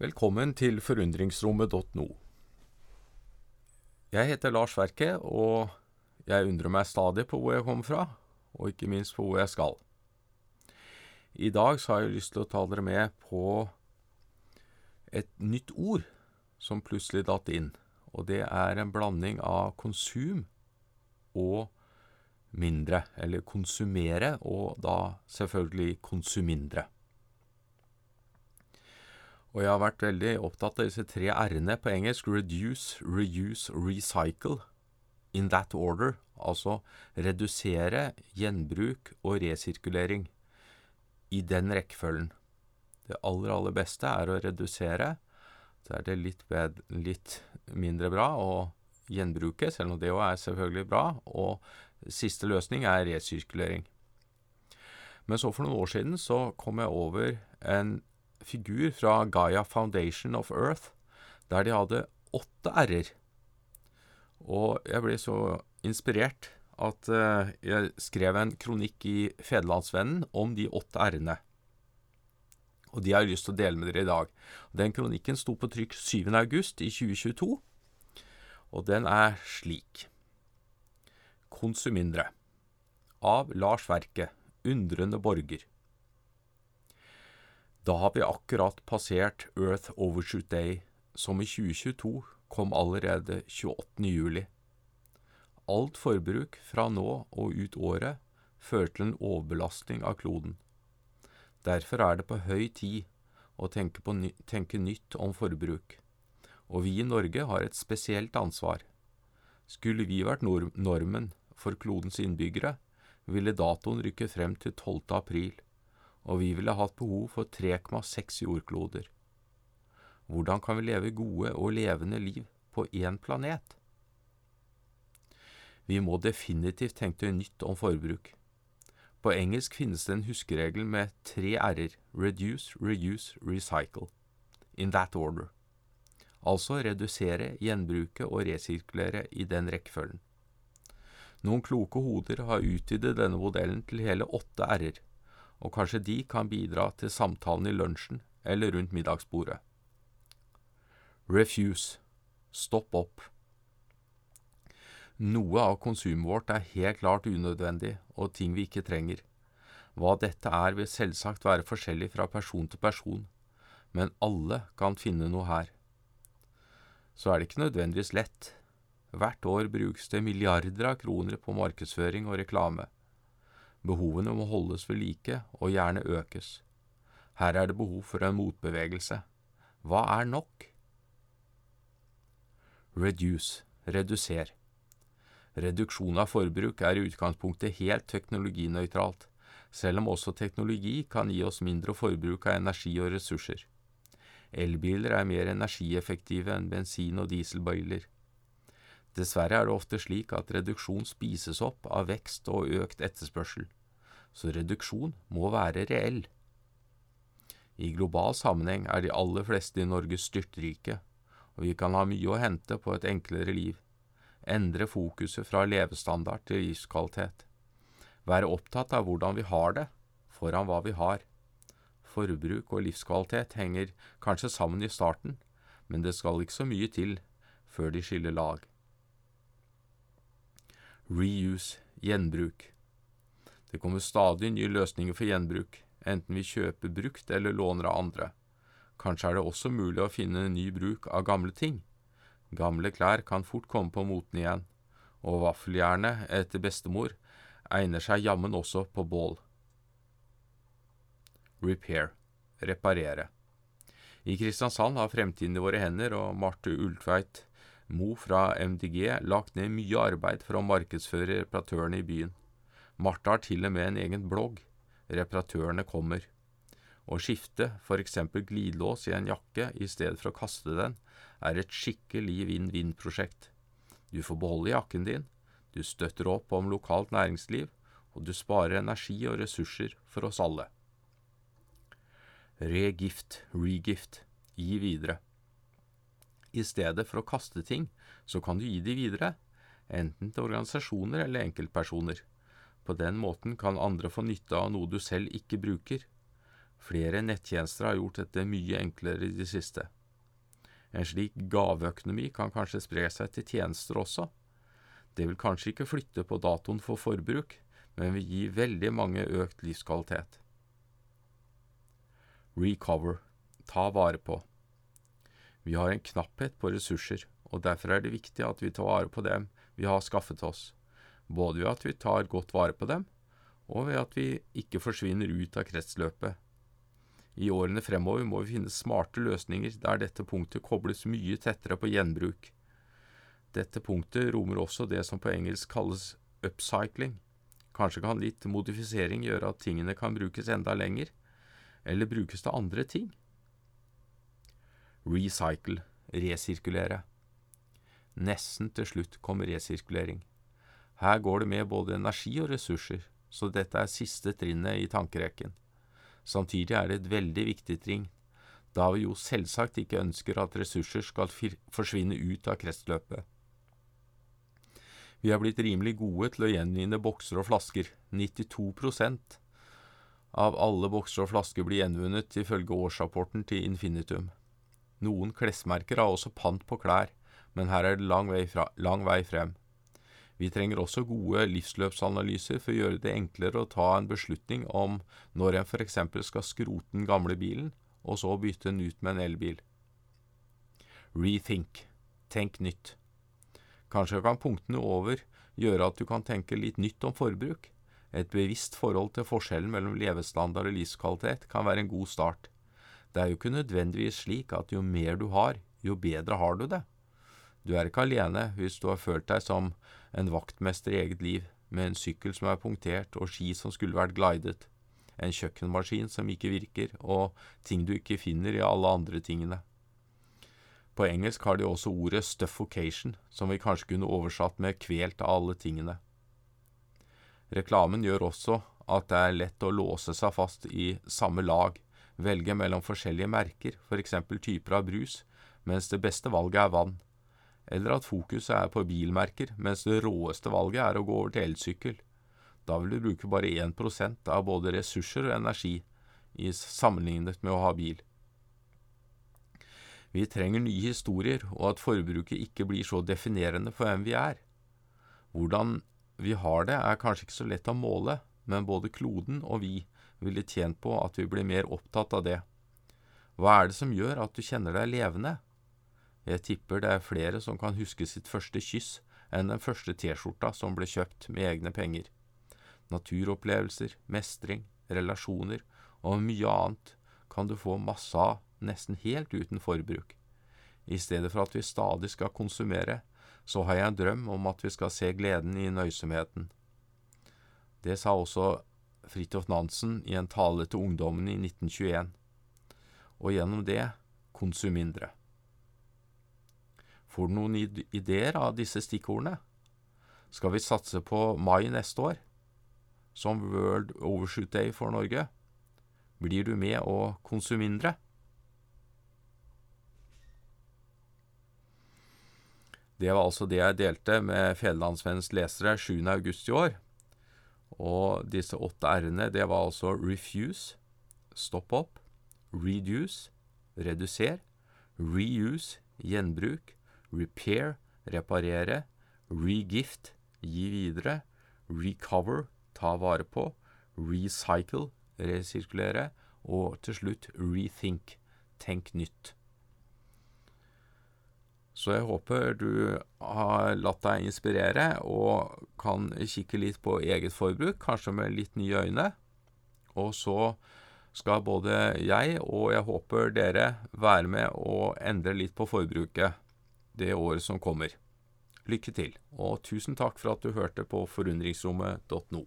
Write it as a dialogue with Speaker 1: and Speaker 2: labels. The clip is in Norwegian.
Speaker 1: Velkommen til forundringsrommet.no. Jeg heter Lars Verke, og jeg undrer meg stadig på hvor jeg kommer fra, og ikke minst på hvor jeg skal. I dag så har jeg lyst til å ta dere med på et nytt ord som plutselig datt inn, og det er en blanding av konsum og mindre, eller konsumere, og da selvfølgelig konsumindre. Og jeg har vært veldig opptatt av disse tre r-ene på engelsk reduce, reuse, recycle. In that order. Altså redusere, gjenbruk og resirkulering. I den rekkefølgen. Det aller, aller beste er å redusere. Så er det litt, bed, litt mindre bra å gjenbruke, selv om det òg er selvfølgelig bra. Og siste løsning er resirkulering. Men så for noen år siden så kom jeg over en figur fra Gaia Foundation of Earth, der de hadde åtte r-er. Og jeg ble så inspirert at uh, jeg skrev en kronikk i Federlandsvennen om de åtte r-ene. Og de har jeg lyst til å dele med dere i dag. Den kronikken sto på trykk 7. august i 2022, og den er slik. Konsumindre. Av Lars Verke, undrende borger. Da har vi akkurat passert Earth Overshoot Day, som i 2022 kom allerede 28. juli. Alt forbruk fra nå og ut året fører til en overbelastning av kloden. Derfor er det på høy tid å tenke, ny tenke nytt om forbruk. Og vi i Norge har et spesielt ansvar. Skulle vi vært normen for klodens innbyggere, ville datoen rykke frem til 12. april og vi ville hatt behov for 3,6 jordkloder. Hvordan kan vi leve gode og levende liv på én planet? Vi må definitivt tenke nytt om forbruk. På engelsk finnes det en huskeregel med tre r-er reduce, reuse, recycle. In that order. Altså redusere, gjenbruke og resirkulere i den rekkefølgen. Noen kloke hoder har utvidet denne modellen til hele åtte r-er og kanskje de kan bidra til samtalen i lunsjen eller rundt middagsbordet. Refuse. Stopp opp. Noe av konsumet vårt er helt klart unødvendig og ting vi ikke trenger. Hva dette er vil selvsagt være forskjellig fra person til person, men alle kan finne noe her. Så er det ikke nødvendigvis lett. Hvert år brukes det milliarder av kroner på markedsføring og reklame. Behovene må holdes ved like, og gjerne økes. Her er det behov for en motbevegelse. Hva er nok? Reduce, reduser. Reduksjon av forbruk er i utgangspunktet helt teknologinøytralt, selv om også teknologi kan gi oss mindre forbruk av energi og ressurser. Elbiler er mer energieffektive enn bensin- og dieselbiler. Dessverre er det ofte slik at reduksjon spises opp av vekst og økt etterspørsel, så reduksjon må være reell. I global sammenheng er de aller fleste i Norge styrtrike, og vi kan ha mye å hente på et enklere liv, endre fokuset fra levestandard til livskvalitet, være opptatt av hvordan vi har det, foran hva vi har. Forbruk og livskvalitet henger kanskje sammen i starten, men det skal ikke så mye til før de skiller lag. Reuse, gjenbruk. Det kommer stadig nye løsninger for gjenbruk, enten vi kjøper brukt eller låner av andre. Kanskje er det også mulig å finne ny bruk av gamle ting. Gamle klær kan fort komme på moten igjen, og vaffeljernet etter bestemor egner seg jammen også på bål. Repair reparere. I Kristiansand har Fremtiden i våre hender og Marte Ultveit Mo fra MDG lagt ned mye arbeid for å markedsføre reparatørene i byen. Martha har til og med en egen blogg, Reparatørene kommer. Å skifte eksempel glidelås i en jakke i stedet for å kaste den, er et skikkelig vinn-vinn-prosjekt. Du får beholde jakken din, du støtter opp om lokalt næringsliv, og du sparer energi og ressurser for oss alle. Regift, regift, gi videre. I stedet for å kaste ting, så kan du gi de videre, enten til organisasjoner eller enkeltpersoner. På den måten kan andre få nytte av noe du selv ikke bruker. Flere nettjenester har gjort dette mye enklere i det siste. En slik gaveøkonomi kan kanskje spre seg til tjenester også. Det vil kanskje ikke flytte på datoen for forbruk, men vil gi veldig mange økt livskvalitet. Recover ta vare på. Vi har en knapphet på ressurser, og derfor er det viktig at vi tar vare på dem vi har skaffet oss, både ved at vi tar godt vare på dem, og ved at vi ikke forsvinner ut av kretsløpet. I årene fremover må vi finne smarte løsninger der dette punktet kobles mye tettere på gjenbruk. Dette punktet romer også det som på engelsk kalles upcycling. Kanskje kan litt modifisering gjøre at tingene kan brukes enda lenger, eller brukes til andre ting. Recycle, resirkulere. Nesten til slutt kommer resirkulering. Her går det med både energi og ressurser, så dette er siste trinnet i tankerekken. Samtidig er det et veldig viktig trinn, da vi jo selvsagt ikke ønsker at ressurser skal forsvinne ut av kretsløpet. Vi er blitt rimelig gode til å gjenvinne bokser og flasker. 92% av alle bokser og flasker blir gjenvunnet, ifølge årsrapporten til Infinitum. Noen klesmerker har også pant på klær, men her er det lang vei, fra, lang vei frem. Vi trenger også gode livsløpsanalyser for å gjøre det enklere å ta en beslutning om når en f.eks. skal skrote den gamle bilen, og så bytte den ut med en elbil. Rethink. Tenk nytt. Kanskje kan punktene over gjøre at du kan tenke litt nytt om forbruk. Et bevisst forhold til forskjellen mellom levestandard og livskvalitet kan være en god start. Det er jo ikke nødvendigvis slik at jo mer du har, jo bedre har du det. Du er ikke alene hvis du har følt deg som en vaktmester i eget liv, med en sykkel som er punktert og ski som skulle vært glidet, en kjøkkenmaskin som ikke virker, og ting du ikke finner i alle andre tingene. På engelsk har de også ordet stuffocation, som vi kanskje kunne oversatt med kvelt av alle tingene. Reklamen gjør også at det er lett å låse seg fast i samme lag, velge mellom forskjellige merker, f.eks. typer av brus, mens det beste valget er vann eller at fokuset er på bilmerker, mens det råeste valget er å gå over til elsykkel. Da vil du bruke bare 1% av både ressurser og energi i sammenlignet med å ha bil. Vi trenger nye historier, og at forbruket ikke blir så definerende for hvem vi er. Hvordan vi har det, er kanskje ikke så lett å måle, men både kloden og vi ville tjent på at vi blir mer opptatt av det. Hva er det som gjør at du kjenner deg levende? Jeg tipper det er flere som kan huske sitt første kyss enn den første T-skjorta som ble kjøpt med egne penger. Naturopplevelser, mestring, relasjoner og mye annet kan du få masse av nesten helt uten forbruk. I stedet for at vi stadig skal konsumere, så har jeg en drøm om at vi skal se gleden i nøysomheten. Det sa også Fridtjof Nansen i en tale til ungdommen i 1921. Og gjennom det konsum mindre. Får du noen ideer av disse stikkordene? Skal vi satse på mai neste år, som World Overshoot Day for Norge? Blir du med å konsumindre? Det var altså det jeg delte med Federlandsvennens lesere 7. august i år. Og disse åtte r-ene, det var altså refuse, stopp opp, reduce, reduser, reuse, gjenbruk, repair, reparere, regift, gi videre, recover, ta vare på, recycle, resirkulere, og til slutt rethink, tenk nytt. Så jeg håper du har latt deg inspirere og kan kikke litt på eget forbruk, kanskje med litt nye øyne. Og så skal både jeg og jeg håper dere være med og endre litt på forbruket det året som kommer. Lykke til, og tusen takk for at du hørte på forundringsrommet.no.